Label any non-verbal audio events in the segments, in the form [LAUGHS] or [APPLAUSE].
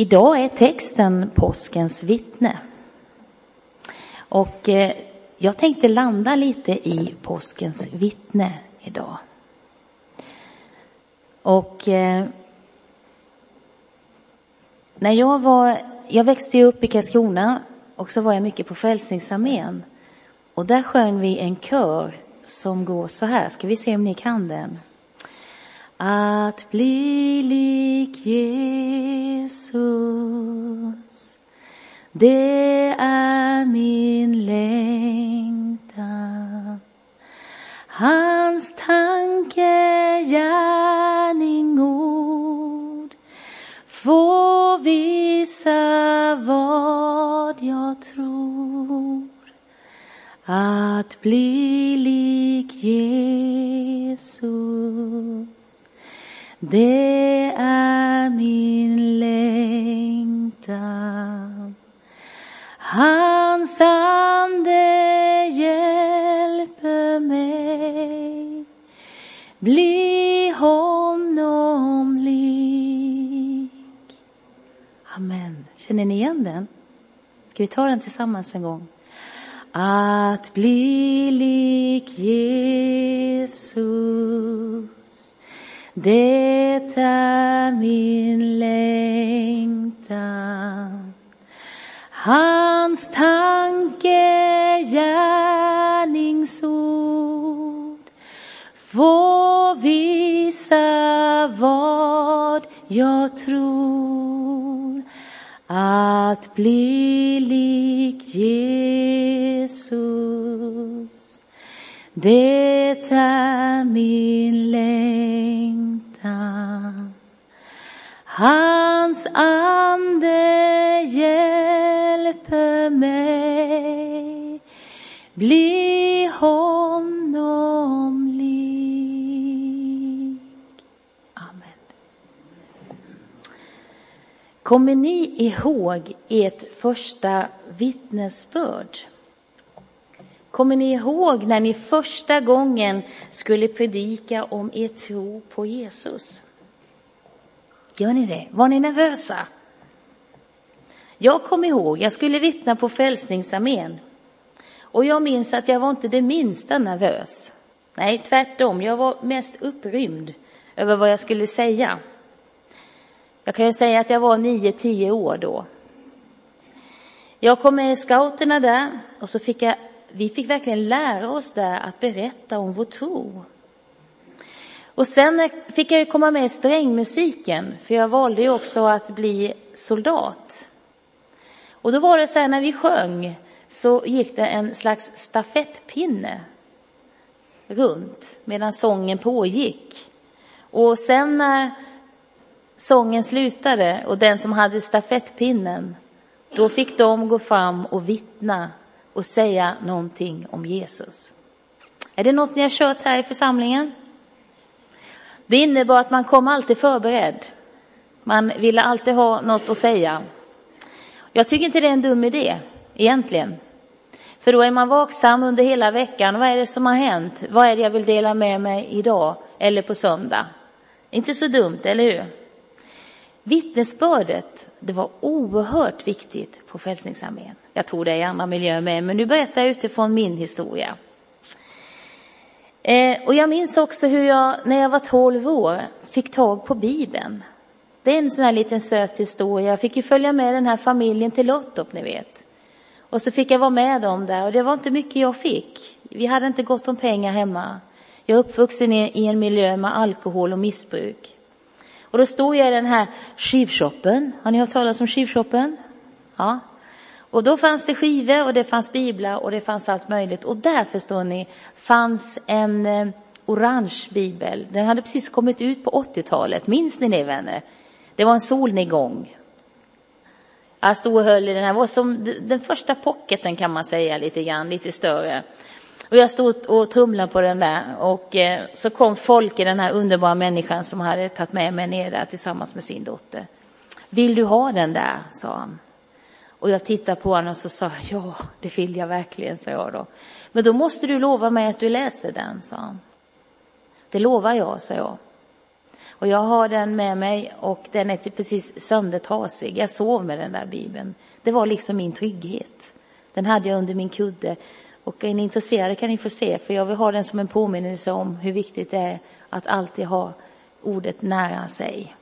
Idag är texten påskens vittne. Och eh, jag tänkte landa lite i påskens vittne idag. Och eh, när jag var, jag växte upp i Karlskrona och så var jag mycket på Frälsningsarmén. Och där sjöng vi en kör som går så här, ska vi se om ni kan den. Att bli lik Jesus, det är min längtan. Hans tanke, gärning, ord får visa vad jag tror. Att bli lik Jesus det är min längtan. Hans ande hjälper mig bli honom lik. Amen. Känner ni igen den? Ska vi ta den tillsammans en gång? Att bli lik Jesus det är min längtan. Hans tanke, gärningsord får visa vad jag tror. Att bli lik Jesus, det är min längtan längtan. Hans ande hjälper mig bli honom lik. Amen. Kommer ni ihåg ert första vittnesbörd? Kommer ni ihåg när ni första gången skulle predika om er tro på Jesus? Gör ni det? Var ni nervösa? Jag kom ihåg, jag skulle vittna på Frälsningsarmén. Och jag minns att jag var inte det minsta nervös. Nej, tvärtom, jag var mest upprymd över vad jag skulle säga. Jag kan ju säga att jag var nio, tio år då. Jag kom med i scouterna där och så fick jag vi fick verkligen lära oss där att berätta om vår tro. Och sen fick jag ju komma med i strängmusiken, för jag valde ju också att bli soldat. Och då var det så här, när vi sjöng så gick det en slags stafettpinne runt medan sången pågick. Och sen när sången slutade och den som hade stafettpinnen, då fick de gå fram och vittna och säga någonting om Jesus. Är det något ni har kört här i församlingen? Det innebar att man kom alltid förberedd. Man ville alltid ha något att säga. Jag tycker inte det är en dum idé, egentligen. För då är man vaksam under hela veckan. Vad är det som har hänt? Vad är det jag vill dela med mig idag eller på söndag? Inte så dumt, eller hur? Vittnesbördet, det var oerhört viktigt på Frälsningsarmén. Jag tror det är i andra miljöer med, men nu berättar jag utifrån min historia. Eh, och jag minns också hur jag, när jag var 12 år, fick tag på Bibeln. Det är en sån här liten söt historia. Jag fick ju följa med den här familjen till Lottorp, ni vet. Och så fick jag vara med dem där och det var inte mycket jag fick. Vi hade inte gott om pengar hemma. Jag är uppvuxen i en miljö med alkohol och missbruk. Och då stod jag i den här skivshoppen. Har ni hört talas om skivshoppen? Ja. Och då fanns det skivor och det fanns biblar och det fanns allt möjligt. Och där, förstår ni, fanns en eh, orange bibel. Den hade precis kommit ut på 80-talet. Minns ni det, vänner? Det var en solnedgång. Jag stod och höll i den här. Det var som den första pocketen kan man säga, lite grann, lite större. Och jag stod och trumlade på den där och eh, så kom Folke, den här underbara människan som hade tagit med mig ner där tillsammans med sin dotter. Vill du ha den där, sa han. Och jag tittade på honom och så sa ja, det vill jag verkligen, sa jag då. Men då måste du lova mig att du läser den, sa han. Det lovar jag, sa jag. Och jag har den med mig och den är precis söndertrasig. Jag sov med den där bibeln. Det var liksom min trygghet. Den hade jag under min kudde. Och är ni intresserade kan ni få se, för jag vill ha den som en påminnelse om hur viktigt det är att alltid ha ordet nära sig.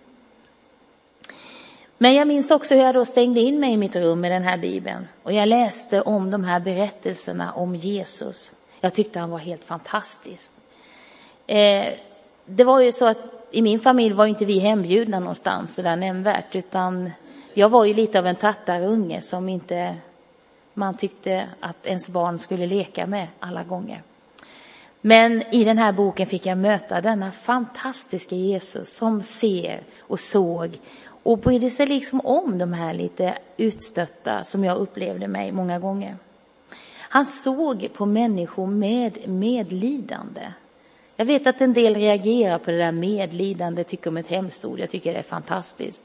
Men jag minns också hur jag då stängde in mig i mitt rum med den här bibeln och jag läste om de här berättelserna om Jesus. Jag tyckte han var helt fantastisk. Eh, det var ju så att i min familj var inte vi hembjudna någonstans sådär nämnvärt utan jag var ju lite av en tattarunge som inte man tyckte att ens barn skulle leka med alla gånger. Men i den här boken fick jag möta denna fantastiska Jesus som ser och såg och brydde sig liksom om de här lite utstötta som jag upplevde mig många gånger. Han såg på människor med medlidande. Jag vet att en del reagerar på det där medlidande, tycker om ett hemskt ord. Jag tycker det är fantastiskt.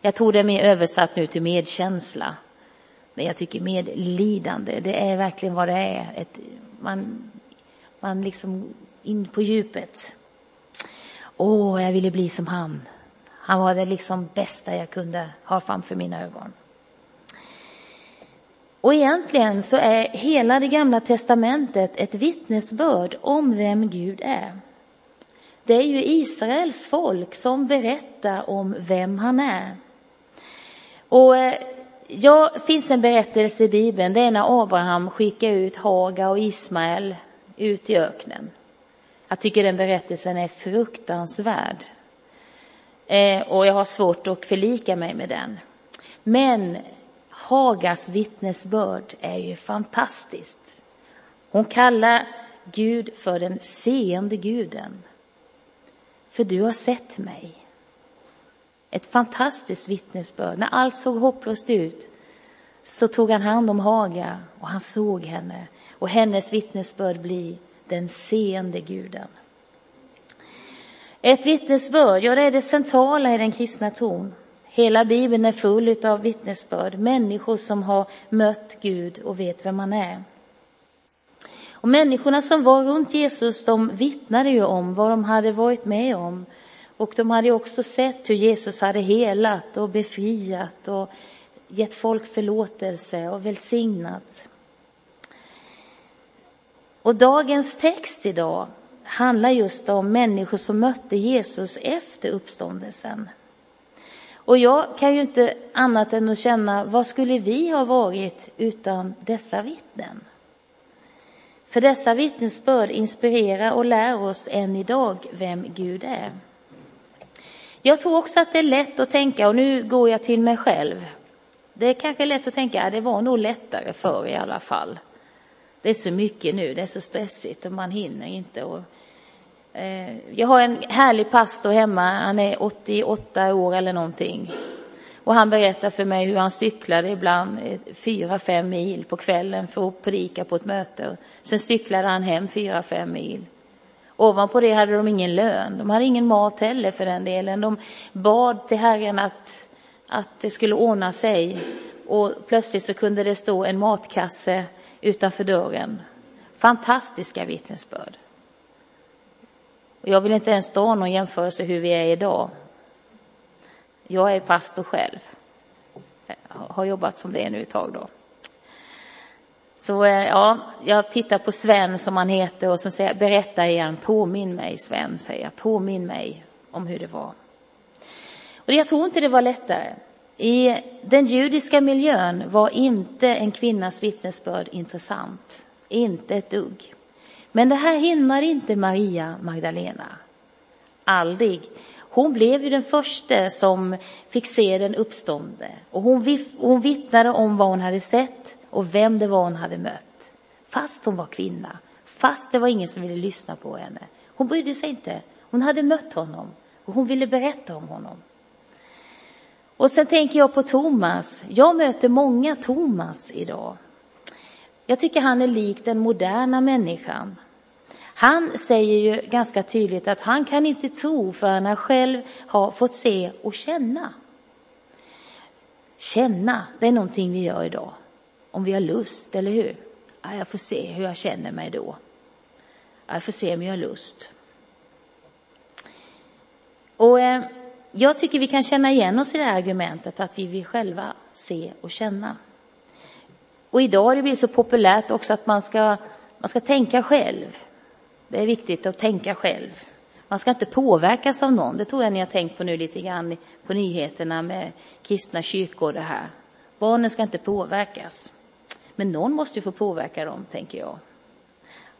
Jag tror det är mer översatt nu till medkänsla. Men jag tycker medlidande, det är verkligen vad det är. Ett, man, man liksom in på djupet. Åh, jag ville bli som han. Han var det liksom bästa jag kunde ha framför mina ögon. Och egentligen så är hela det gamla testamentet ett vittnesbörd om vem Gud är. Det är ju Israels folk som berättar om vem han är. Och eh, ja, det finns en berättelse i Bibeln, det är när Abraham skickar ut Haga och Ismael ut i öknen. Jag tycker den berättelsen är fruktansvärd. Eh, och jag har svårt att förlika mig med den. Men Hagas vittnesbörd är ju fantastiskt. Hon kallar Gud för den seende guden. För du har sett mig. Ett fantastiskt vittnesbörd. När allt såg hopplöst ut så tog han hand om Haga och han såg henne och hennes vittnesbörd blir den seende guden. Ett vittnesbörd, ja det är det centrala i den kristna tron. Hela Bibeln är full av vittnesbörd, människor som har mött Gud och vet vem man är. Och människorna som var runt Jesus, de vittnade ju om vad de hade varit med om. Och de hade också sett hur Jesus hade helat och befriat och gett folk förlåtelse och välsignat. Och dagens text idag handlar just om människor som mötte Jesus efter uppståndelsen. Och jag kan ju inte annat än att känna, vad skulle vi ha varit utan dessa vittnen? För dessa vittnesbörd inspirerar och lär oss än idag vem Gud är. Jag tror också att det är lätt att tänka, och nu går jag till mig själv. Det är kanske lätt att tänka, ja, det var nog lättare förr i alla fall. Det är så mycket nu, det är så stressigt och man hinner inte. Och Eh, jag har en härlig pastor hemma, han är 88 år eller någonting. Och han berättar för mig hur han cyklade ibland eh, fyra, fem mil på kvällen för att predika på ett möte. Sen cyklade han hem fyra, fem mil. Ovanpå det hade de ingen lön, de hade ingen mat heller för den delen. De bad till Herren att, att det skulle ordna sig. Och plötsligt så kunde det stå en matkasse utanför dörren. Fantastiska vittnesbörd. Och jag vill inte ens dra någon jämförelse hur vi är idag. Jag är pastor själv. Jag har jobbat som det nu ett tag då. Så eh, ja, jag tittar på Sven som han heter och så säger jag, berätta igen, påminn mig Sven, säger jag, påminn mig om hur det var. Och jag tror inte det var lättare. I den judiska miljön var inte en kvinnas vittnesbörd intressant. Inte ett dugg. Men det här hindrar inte Maria Magdalena. Aldrig. Hon blev ju den första som fick se den uppstående Och hon, hon vittnade om vad hon hade sett och vem det var hon hade mött. Fast hon var kvinna. Fast det var ingen som ville lyssna på henne. Hon brydde sig inte. Hon hade mött honom och hon ville berätta om honom. Och sen tänker jag på Thomas. Jag möter många Thomas idag. Jag tycker han är lik den moderna människan. Han säger ju ganska tydligt att han kan inte tro förrän han själv har fått se och känna. Känna, det är någonting vi gör idag. Om vi har lust, eller hur? Ja, jag får se hur jag känner mig då. Ja, jag får se om jag har lust. Och eh, jag tycker vi kan känna igen oss i det här argumentet att vi vill själva se och känna. Och idag har det blivit så populärt också att man ska, man ska tänka själv. Det är viktigt att tänka själv. Man ska inte påverkas av någon. Det tror jag ni har tänkt på nu lite grann på nyheterna med kristna kyrkor och det här. Barnen ska inte påverkas. Men någon måste ju få påverka dem, tänker jag.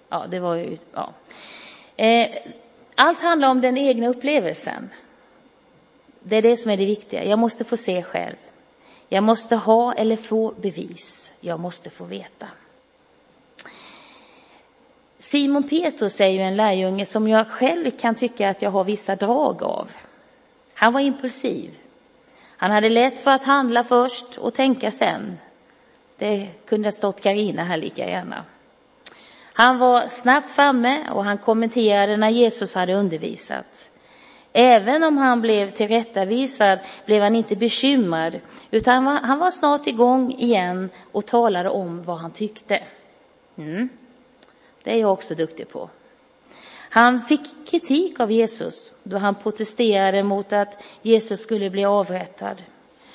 Ja, det var ju, ja. Eh, allt handlar om den egna upplevelsen. Det är det som är det viktiga. Jag måste få se själv. Jag måste ha eller få bevis. Jag måste få veta. Simon Petrus är ju en lärjunge som jag själv kan tycka att jag har vissa drag av. Han var impulsiv. Han hade lätt för att handla först och tänka sen. Det kunde ha stått Karina här lika gärna. Han var snabbt framme och han kommenterade när Jesus hade undervisat. Även om han blev tillrättavisad blev han inte bekymrad, utan han var snart igång igen och talade om vad han tyckte. Mm. Det är jag också duktig på. Han fick kritik av Jesus då han protesterade mot att Jesus skulle bli avrättad.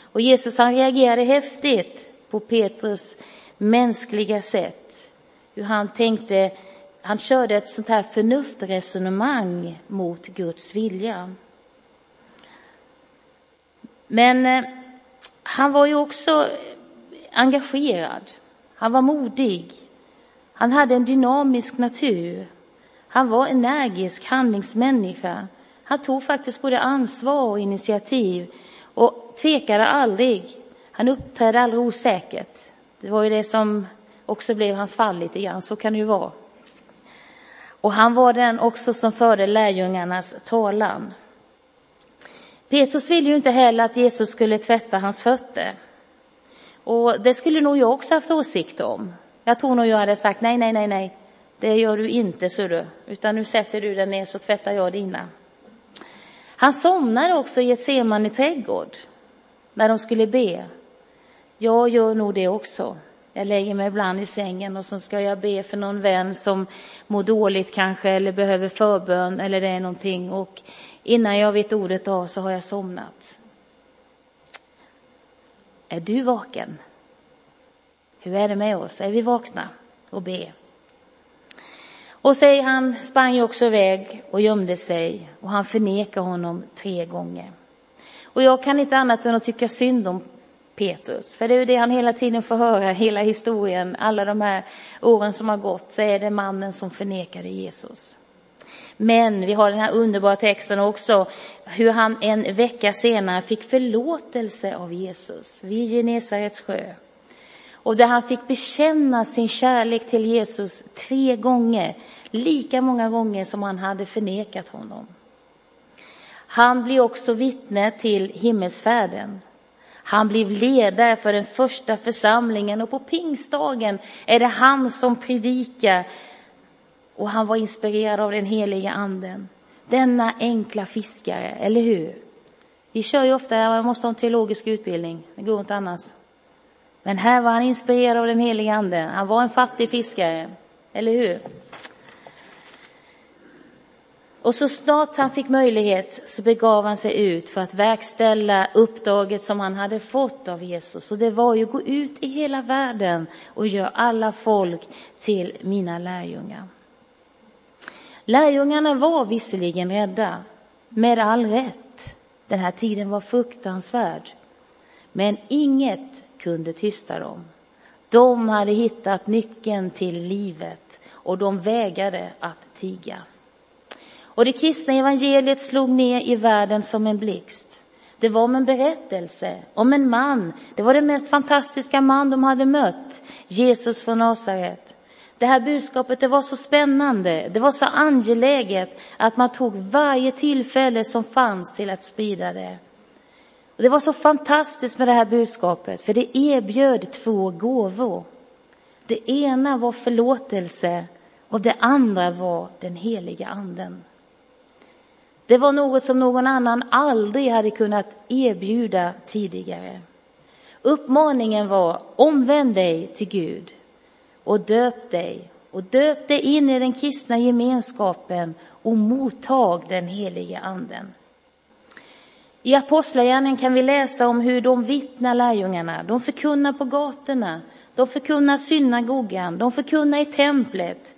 Och Jesus han reagerade häftigt på Petrus mänskliga sätt. Hur han tänkte, han körde ett sånt här förnuftresonemang mot Guds vilja. Men eh, han var ju också engagerad. Han var modig. Han hade en dynamisk natur. Han var energisk handlingsmänniska. Han tog faktiskt både ansvar och initiativ och tvekade aldrig. Han uppträdde aldrig osäkert. Det var ju det som också blev hans fall lite grann, så kan det ju vara. Och han var den också som förde lärjungarnas talan. Petrus ville ju inte heller att Jesus skulle tvätta hans fötter. Och det skulle nog jag också haft åsikt om. Jag tror nog jag hade sagt nej, nej, nej, nej. Det gör du inte, så du. Utan nu sätter du dig ner så tvättar jag dina. Han somnade också i ett seman i trädgård när de skulle be. Jag gör nog det också. Jag lägger mig ibland i sängen och så ska jag be för någon vän som mår dåligt kanske eller behöver förbön eller det är någonting och innan jag vet ordet av så har jag somnat. Är du vaken? Hur är det med oss? Är vi vakna och ber? Och säger han sprang ju också iväg och gömde sig och han förnekar honom tre gånger. Och jag kan inte annat än att tycka synd om Petrus, för det är ju det han hela tiden får höra, hela historien, alla de här åren som har gått, så är det mannen som förnekade Jesus. Men vi har den här underbara texten också, hur han en vecka senare fick förlåtelse av Jesus vid Genesarets sjö. Och där han fick bekänna sin kärlek till Jesus tre gånger, lika många gånger som han hade förnekat honom. Han blev också vittne till himmelsfärden. Han blev ledare för den första församlingen och på pingstdagen är det han som predikar och han var inspirerad av den heliga anden. Denna enkla fiskare, eller hur? Vi kör ju ofta, man måste ha en teologisk utbildning, det går inte annars. Men här var han inspirerad av den heliga Ande. Han var en fattig fiskare, eller hur? Och så snart han fick möjlighet så begav han sig ut för att verkställa uppdraget som han hade fått av Jesus. Och det var ju att gå ut i hela världen och göra alla folk till mina lärjungar. Lärjungarna var visserligen rädda, med all rätt. Den här tiden var fruktansvärd. Men inget kunde tysta dem. De hade hittat nyckeln till livet och de vägrade att tiga. Och det kristna evangeliet slog ner i världen som en blixt. Det var om en berättelse om en man. Det var den mest fantastiska man de hade mött, Jesus från Nasaret. Det här budskapet det var så spännande, det var så angeläget att man tog varje tillfälle som fanns till att sprida det. Och det var så fantastiskt med det här budskapet, för det erbjöd två gåvor. Det ena var förlåtelse och det andra var den heliga anden. Det var något som någon annan aldrig hade kunnat erbjuda tidigare. Uppmaningen var omvänd dig till Gud och döp dig och döp dig in i den kristna gemenskapen och mottag den helige anden. I Apostlagärningarna kan vi läsa om hur de vittnar lärjungarna. De förkunnar på gatorna, de förkunnar synagogan, de förkunnar i templet.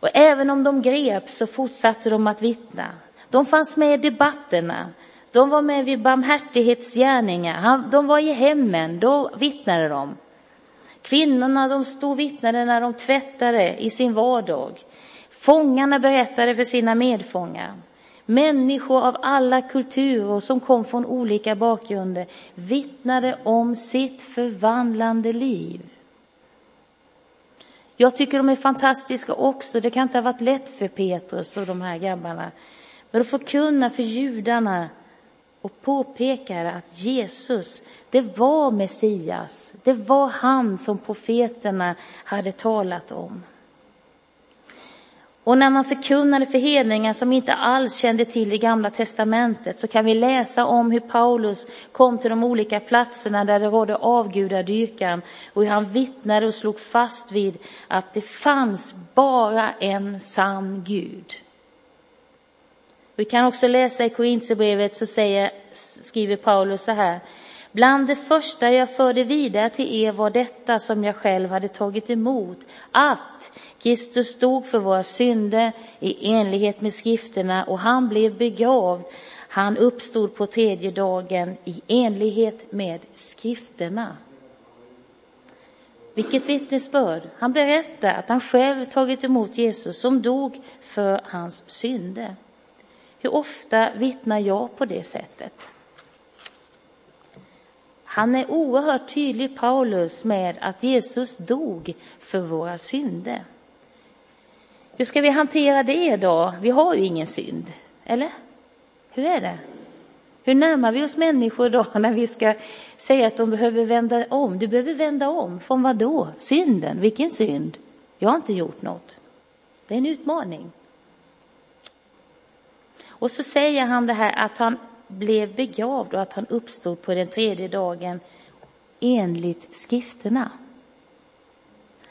Och även om de greps så fortsatte de att vittna. De fanns med i debatterna, de var med vid barmhärtighetsgärningar, de var i hemmen, då vittnade de. Kvinnorna de stod vittnade när de tvättade i sin vardag. Fångarna berättade för sina medfångar. Människor av alla kulturer som kom från olika bakgrunder vittnade om sitt förvandlande liv. Jag tycker de är fantastiska också. Det kan inte ha varit lätt för Petrus och de här grabbarna. Men att förkunna för judarna och påpekade att Jesus, det var Messias. Det var han som profeterna hade talat om. Och när man förkunnade för hedningar som inte alls kände till det gamla testamentet så kan vi läsa om hur Paulus kom till de olika platserna där det rådde avgudadyrkan och hur han vittnade och slog fast vid att det fanns bara en sann Gud. Vi kan också läsa i Korintierbrevet så säger, skriver Paulus så här. Bland det första jag förde vidare till er var detta som jag själv hade tagit emot, att Kristus stod för våra synder i enlighet med skrifterna och han blev begravd. Han uppstod på tredje dagen i enlighet med skrifterna. Vilket vittnesbörd! Han berättar att han själv tagit emot Jesus som dog för hans synder. Hur ofta vittnar jag på det sättet? Han är oerhört tydlig, Paulus, med att Jesus dog för våra synder. Hur ska vi hantera det då? Vi har ju ingen synd, eller? Hur är det? Hur närmar vi oss människor då [LAUGHS] när vi ska säga att de behöver vända om? Du behöver vända om. Från vad då? Synden. Vilken synd? Jag har inte gjort något. Det är en utmaning. Och så säger han det här att han blev begravd och att han uppstod på den tredje dagen enligt skrifterna.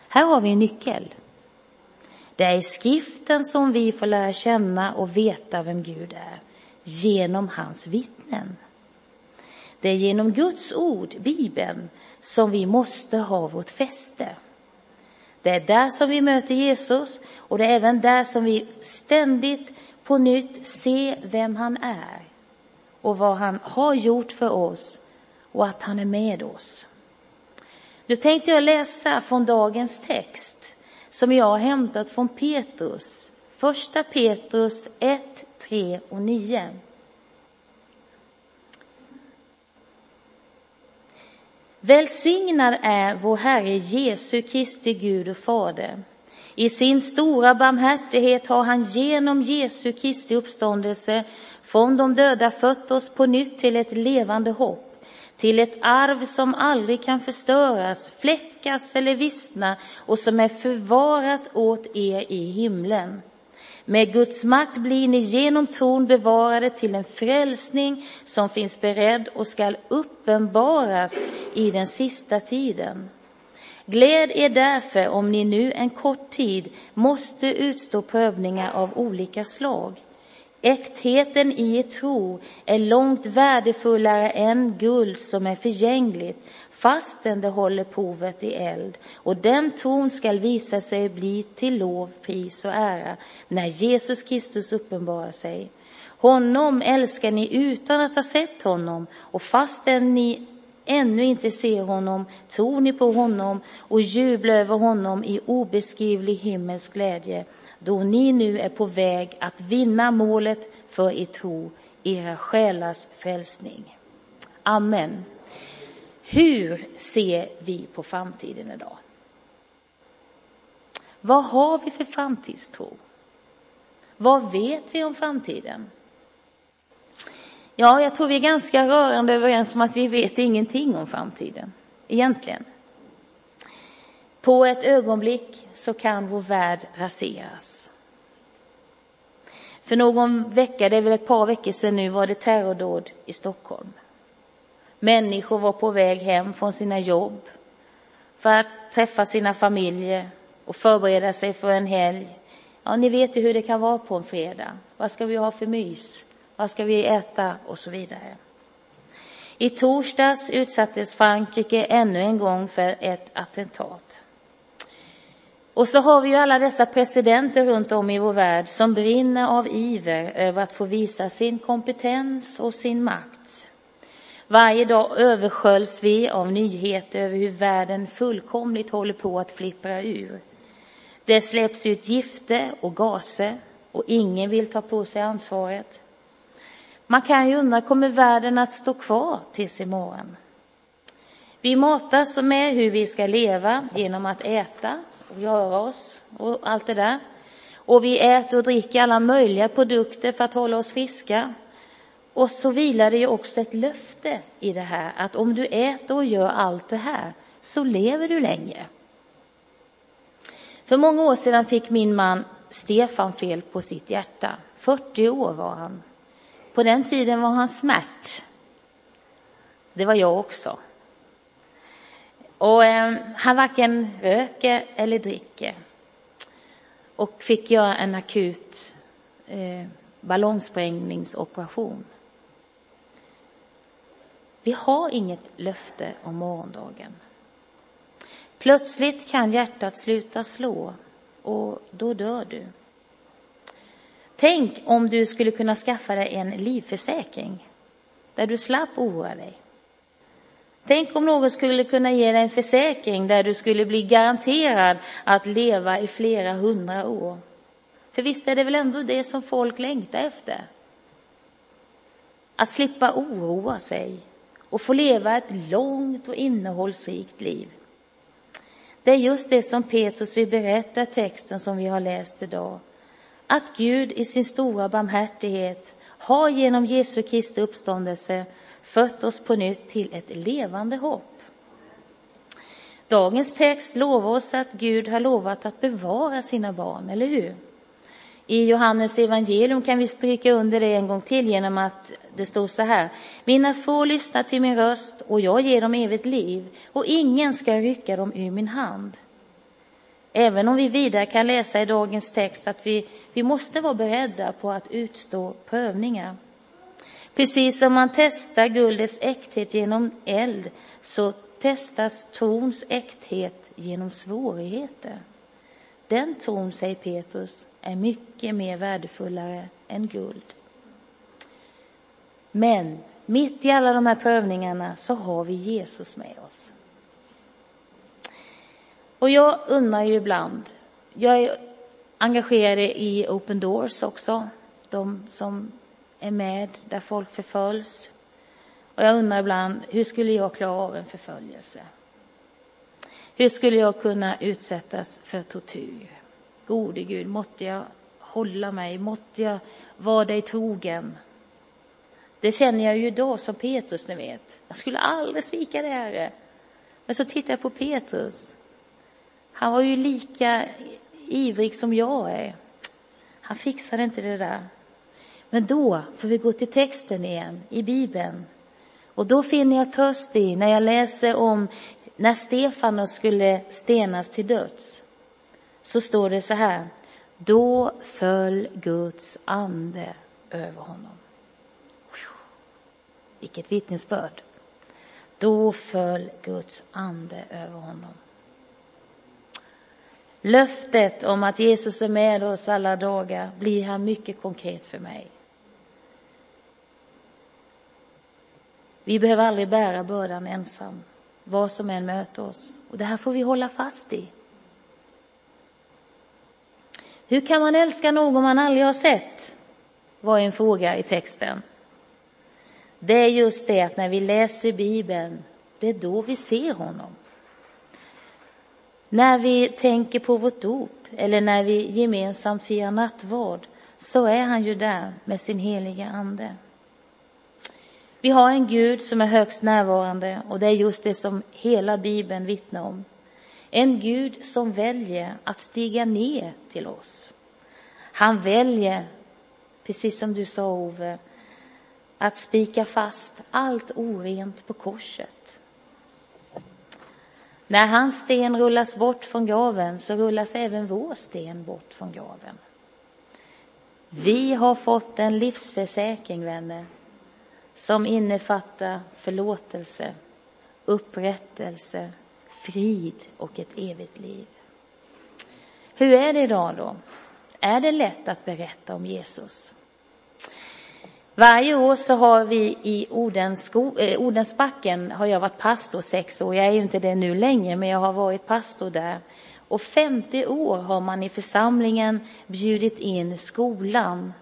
Här har vi en nyckel. Det är i skriften som vi får lära känna och veta vem Gud är, genom hans vittnen. Det är genom Guds ord, Bibeln, som vi måste ha vårt fäste. Det är där som vi möter Jesus och det är även där som vi ständigt på nytt ser vem han är och vad han har gjort för oss och att han är med oss. Nu tänkte jag läsa från dagens text som jag har hämtat från Petrus, första Petrus 1, 3 och 9. Välsignad är vår Herre Jesu Kristi Gud och Fader. I sin stora barmhärtighet har han genom Jesu Kristi uppståndelse från de döda fött oss på nytt till ett levande hopp, till ett arv som aldrig kan förstöras, fläckas eller vissna och som är förvarat åt er i himlen. Med Guds makt blir ni genom tron bevarade till en frälsning som finns beredd och skall uppenbaras i den sista tiden. Gläd er därför om ni nu en kort tid måste utstå prövningar av olika slag. Äktheten i er tro är långt värdefullare än guld som är förgängligt, fastän det håller provet i eld. Och den tron skall visa sig bli till lov, pris och ära när Jesus Kristus uppenbarar sig. Honom älskar ni utan att ha sett honom, och fastän ni ännu inte ser honom tror ni på honom och jublar över honom i obeskrivlig himmelsk glädje då ni nu är på väg att vinna målet för er tro, era själars frälsning. Amen. Hur ser vi på framtiden idag? Vad har vi för framtidstro? Vad vet vi om framtiden? Ja, jag tror vi är ganska rörande överens om att vi vet ingenting om framtiden, egentligen. På ett ögonblick så kan vår värld raseras. För någon vecka, det är väl ett par veckor sedan nu, var det terrordåd i Stockholm. Människor var på väg hem från sina jobb för att träffa sina familjer och förbereda sig för en helg. Ja, ni vet ju hur det kan vara på en fredag. Vad ska vi ha för mys? Vad ska vi äta? Och så vidare. I torsdags utsattes Frankrike ännu en gång för ett attentat. Och så har vi ju alla dessa presidenter runt om i vår värld som brinner av iver över att få visa sin kompetens och sin makt. Varje dag översköljs vi av nyheter över hur världen fullkomligt håller på att flippra ur. Det släpps ut gifter och gaser och ingen vill ta på sig ansvaret. Man kan ju undra, kommer världen att stå kvar tills imorgon? Vi matas med hur vi ska leva genom att äta och röra oss och allt det där. Och vi äter och dricker alla möjliga produkter för att hålla oss friska. Och så vilar det ju också ett löfte i det här att om du äter och gör allt det här så lever du länge. För många år sedan fick min man Stefan fel på sitt hjärta. 40 år var han. På den tiden var han smärt. Det var jag också. Och eh, han varken röker eller dricker. Och fick göra en akut eh, ballongsprängningsoperation. Vi har inget löfte om morgondagen. Plötsligt kan hjärtat sluta slå och då dör du. Tänk om du skulle kunna skaffa dig en livförsäkring där du slapp oroa dig. Tänk om någon skulle kunna ge dig en försäkring där du skulle bli garanterad att leva i flera hundra år. För visst är det väl ändå det som folk längtar efter? Att slippa oroa sig och få leva ett långt och innehållsrikt liv. Det är just det som Petrus vill berätta i texten som vi har läst idag. Att Gud i sin stora barmhärtighet har genom Jesu Kristi uppståndelse fött oss på nytt till ett levande hopp. Dagens text lovar oss att Gud har lovat att bevara sina barn, eller hur? I Johannes evangelium kan vi stryka under det en gång till genom att det står så här. Mina får lyssnar till min röst och jag ger dem evigt liv och ingen ska rycka dem ur min hand. Även om vi vidare kan läsa i dagens text att vi, vi måste vara beredda på att utstå prövningar. Precis som man testar guldets äkthet genom eld så testas trons äkthet genom svårigheter. Den tron, säger Petrus, är mycket mer värdefullare än guld. Men mitt i alla de här prövningarna så har vi Jesus med oss. Och jag undrar ju ibland, jag är engagerad i Open Doors också, de som är med där folk förföljs. Och jag undrar ibland, hur skulle jag klara av en förföljelse? Hur skulle jag kunna utsättas för tortyr? Gode Gud, måtte jag hålla mig, måtte jag vara dig trogen. Det känner jag ju idag som Petrus, ni vet. Jag skulle aldrig svika det, Herre. Men så tittar jag på Petrus. Han var ju lika ivrig som jag är. Han fixade inte det där. Men då får vi gå till texten igen i Bibeln. Och då finner jag tröst i när jag läser om när Stefanos skulle stenas till döds. Så står det så här. Då föll Guds ande över honom. Vilket vittnesbörd. Då föll Guds ande över honom. Löftet om att Jesus är med oss alla dagar blir här mycket konkret för mig. Vi behöver aldrig bära bördan ensam, vad som än möter oss. Och det här får vi hålla fast i. Hur kan man älska någon man aldrig har sett? var en fråga i texten. Det är just det att när vi läser Bibeln, det är då vi ser honom. När vi tänker på vårt dop eller när vi gemensamt firar nattvard så är han ju där med sin heliga ande. Vi har en Gud som är högst närvarande och det är just det som hela Bibeln vittnar om. En Gud som väljer att stiga ner till oss. Han väljer, precis som du sa Ove, att spika fast allt orent på korset. När hans sten rullas bort från graven så rullas även vår sten bort från graven. Vi har fått en livsförsäkring, vänner som innefattar förlåtelse, upprättelse, frid och ett evigt liv. Hur är det idag då? Är det lätt att berätta om Jesus? Varje år så har vi i Odensko, eh, Odensbacken har jag varit pastor sex år. Jag är ju inte det nu längre, men jag har varit pastor där. Och 50 år har man i församlingen bjudit in skolan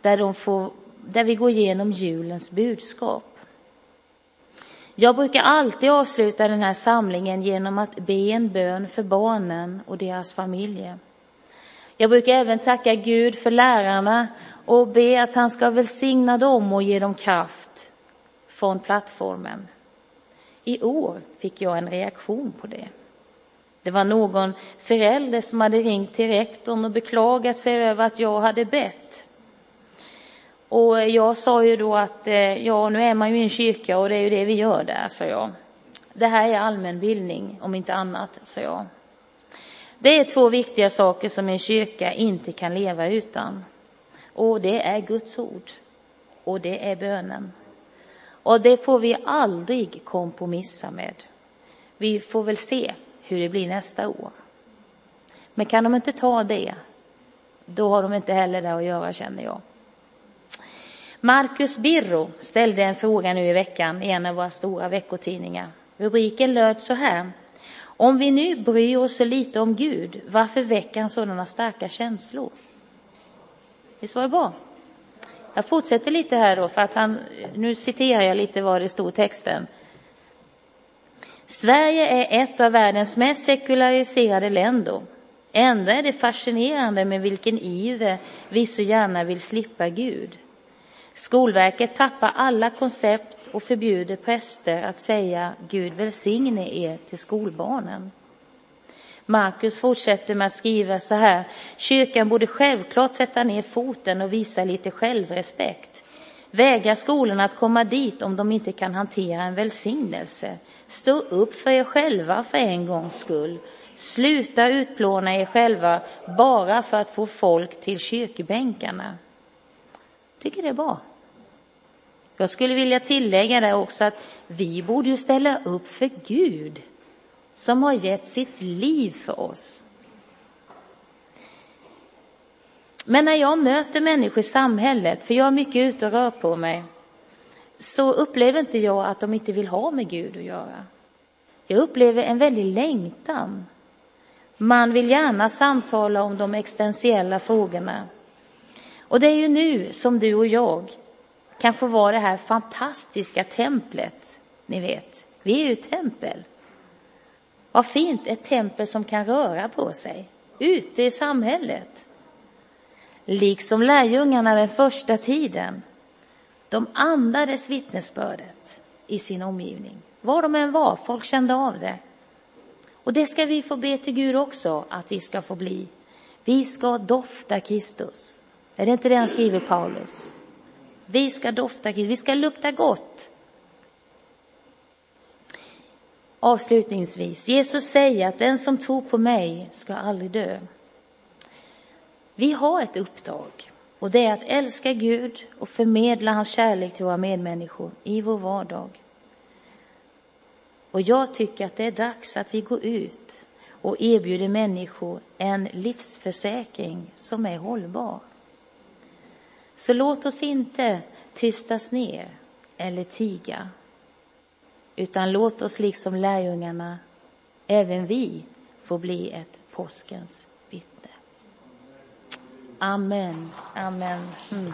där, de får, där vi går igenom julens budskap. Jag brukar alltid avsluta den här samlingen genom att be en bön för barnen och deras familjer. Jag brukar även tacka Gud för lärarna och be att han ska välsigna dem och ge dem kraft från plattformen. I år fick jag en reaktion på det. Det var någon förälder som hade ringt till rektorn och beklagat sig över att jag hade bett. Och jag sa ju då att eh, ja, nu är man ju i en kyrka och det är ju det vi gör där, sa jag. Det här är allmänbildning, om inte annat, sa jag. Det är två viktiga saker som en kyrka inte kan leva utan. Och det är Guds ord. Och det är bönen. Och det får vi aldrig kompromissa med. Vi får väl se hur det blir nästa år. Men kan de inte ta det, då har de inte heller det att göra, känner jag. Marcus Birro ställde en fråga nu i veckan i en av våra stora veckotidningar. Rubriken löd så här. Om vi nu bryr oss så lite om Gud, varför väcker han sådana starka känslor? Visst var det bra? Jag fortsätter lite här då, för att han, nu citerar jag lite vad det stod i texten. Sverige är ett av världens mest sekulariserade länder. Ändå är det fascinerande med vilken iver vi så gärna vill slippa Gud. Skolverket tappar alla koncept och förbjuder präster att säga Gud välsigne er till skolbarnen. Markus fortsätter med att skriva så här. Kyrkan borde självklart sätta ner foten och visa lite självrespekt. Vägra skolorna att komma dit om de inte kan hantera en välsignelse. Stå upp för er själva för en gångs skull. Sluta utplåna er själva bara för att få folk till kyrkbänkarna tycker det är bra. Jag skulle vilja tillägga det också att vi borde ju ställa upp för Gud som har gett sitt liv för oss. Men när jag möter människor i samhället, för jag är mycket ute och rör på mig, så upplever inte jag att de inte vill ha med Gud att göra. Jag upplever en väldig längtan. Man vill gärna samtala om de existentiella frågorna. Och det är ju nu som du och jag kan få vara det här fantastiska templet. Ni vet, vi är ju ett tempel. Vad fint, ett tempel som kan röra på sig ute i samhället. Liksom lärjungarna den första tiden. De andades vittnesbördet i sin omgivning. Var de än var, folk kände av det. Och det ska vi få be till Gud också att vi ska få bli. Vi ska dofta Kristus. Är det inte det han skriver, Paulus? Vi ska dofta Kristus, vi ska lukta gott. Avslutningsvis, Jesus säger att den som tror på mig ska aldrig dö. Vi har ett uppdrag och det är att älska Gud och förmedla hans kärlek till våra medmänniskor i vår vardag. Och jag tycker att det är dags att vi går ut och erbjuder människor en livsförsäkring som är hållbar. Så låt oss inte tystas ner eller tiga utan låt oss liksom lärjungarna, även vi, få bli ett påskens vittne. Amen. Amen. Mm.